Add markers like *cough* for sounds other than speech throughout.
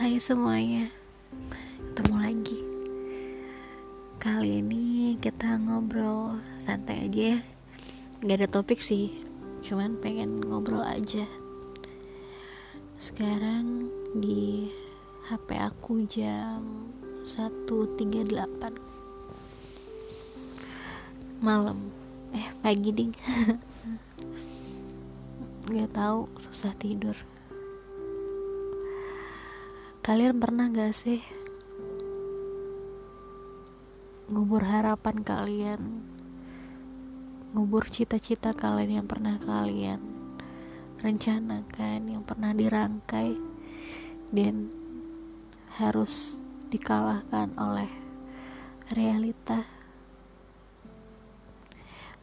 Hai semuanya, ketemu lagi. Kali ini kita ngobrol santai aja ya. Gak ada topik sih, cuman pengen ngobrol aja. Sekarang di HP aku jam 1.38 malam. Eh, pagi ding. *laughs* Gak tahu, susah tidur. Kalian pernah gak sih ngubur harapan kalian, ngubur cita-cita kalian yang pernah kalian rencanakan, yang pernah dirangkai, dan harus dikalahkan oleh realita?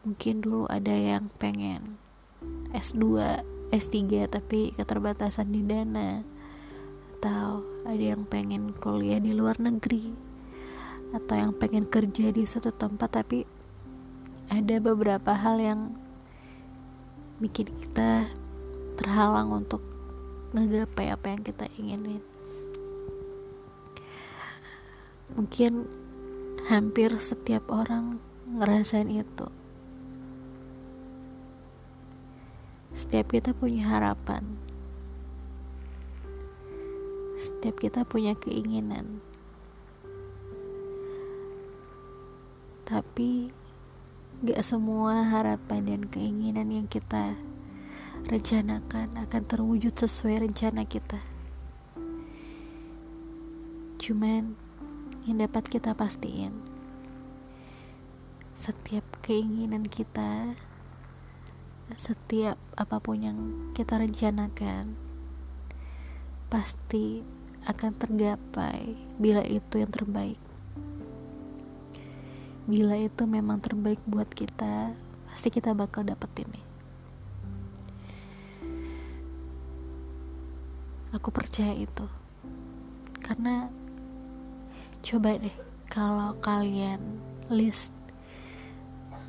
Mungkin dulu ada yang pengen S2, S3 tapi keterbatasan di dana atau ada yang pengen kuliah di luar negeri. Atau yang pengen kerja di satu tempat tapi ada beberapa hal yang bikin kita terhalang untuk ngegapai apa yang kita inginin. Mungkin hampir setiap orang ngerasain itu. Setiap kita punya harapan setiap kita punya keinginan. Tapi gak semua harapan dan keinginan yang kita rencanakan akan terwujud sesuai rencana kita. Cuman yang dapat kita pastiin setiap keinginan kita setiap apa pun yang kita rencanakan pasti akan tergapai bila itu yang terbaik. Bila itu memang terbaik buat kita, pasti kita bakal dapet ini. Aku percaya itu. Karena coba deh kalau kalian list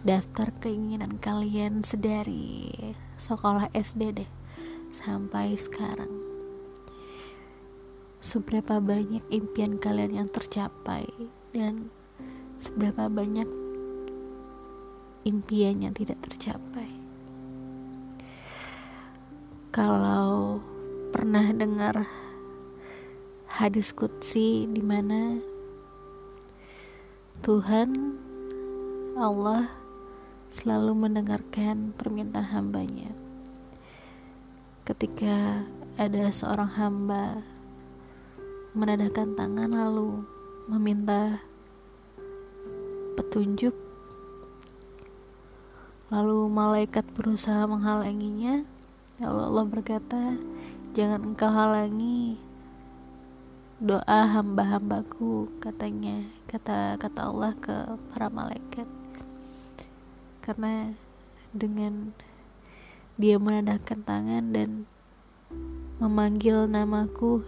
daftar keinginan kalian sedari sekolah SD deh sampai sekarang seberapa banyak impian kalian yang tercapai dan seberapa banyak impian yang tidak tercapai. Kalau pernah dengar hadis kutsi di mana Tuhan Allah selalu mendengarkan permintaan hambanya ketika ada seorang hamba menadahkan tangan lalu meminta petunjuk. Lalu malaikat berusaha menghalanginya. Lalu Allah berkata jangan engkau halangi doa hamba-hambaku katanya kata kata Allah ke para malaikat. Karena dengan dia menadahkan tangan dan memanggil namaku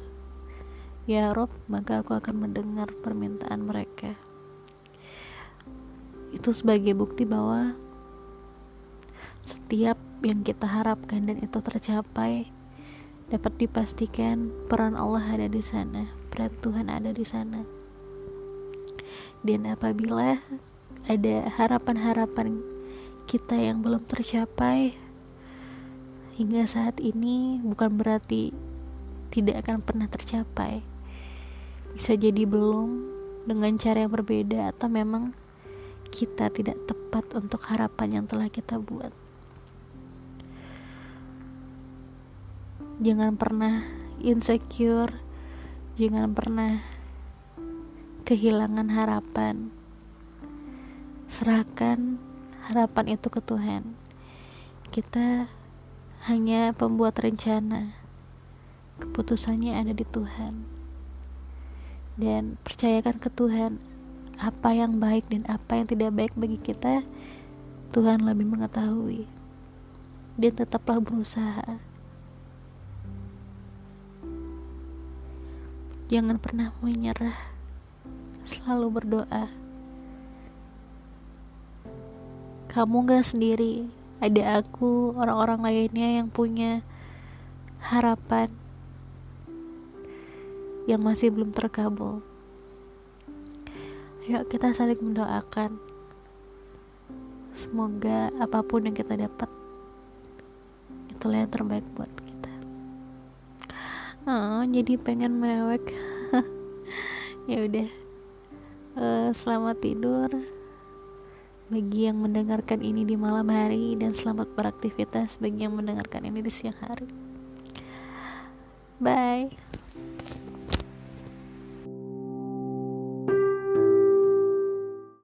Ya Rob, maka aku akan mendengar permintaan mereka. Itu sebagai bukti bahwa setiap yang kita harapkan dan itu tercapai dapat dipastikan peran Allah ada di sana, peran Tuhan ada di sana. Dan apabila ada harapan-harapan kita yang belum tercapai hingga saat ini bukan berarti tidak akan pernah tercapai bisa jadi belum dengan cara yang berbeda atau memang kita tidak tepat untuk harapan yang telah kita buat. Jangan pernah insecure, jangan pernah kehilangan harapan. Serahkan harapan itu ke Tuhan. Kita hanya pembuat rencana. Keputusannya ada di Tuhan dan percayakan ke Tuhan apa yang baik dan apa yang tidak baik bagi kita Tuhan lebih mengetahui. Dan tetaplah berusaha. Jangan pernah menyerah. Selalu berdoa. Kamu gak sendiri. Ada aku orang-orang lainnya yang punya harapan yang masih belum terkabul. Yuk kita saling mendoakan. Semoga apa pun yang kita dapat itulah yang terbaik buat kita. Oh, jadi pengen mewek. *laughs* Ya udah. Uh, selamat tidur. Bagi yang mendengarkan ini di malam hari dan selamat beraktivitas bagi yang mendengarkan ini di siang hari. Bye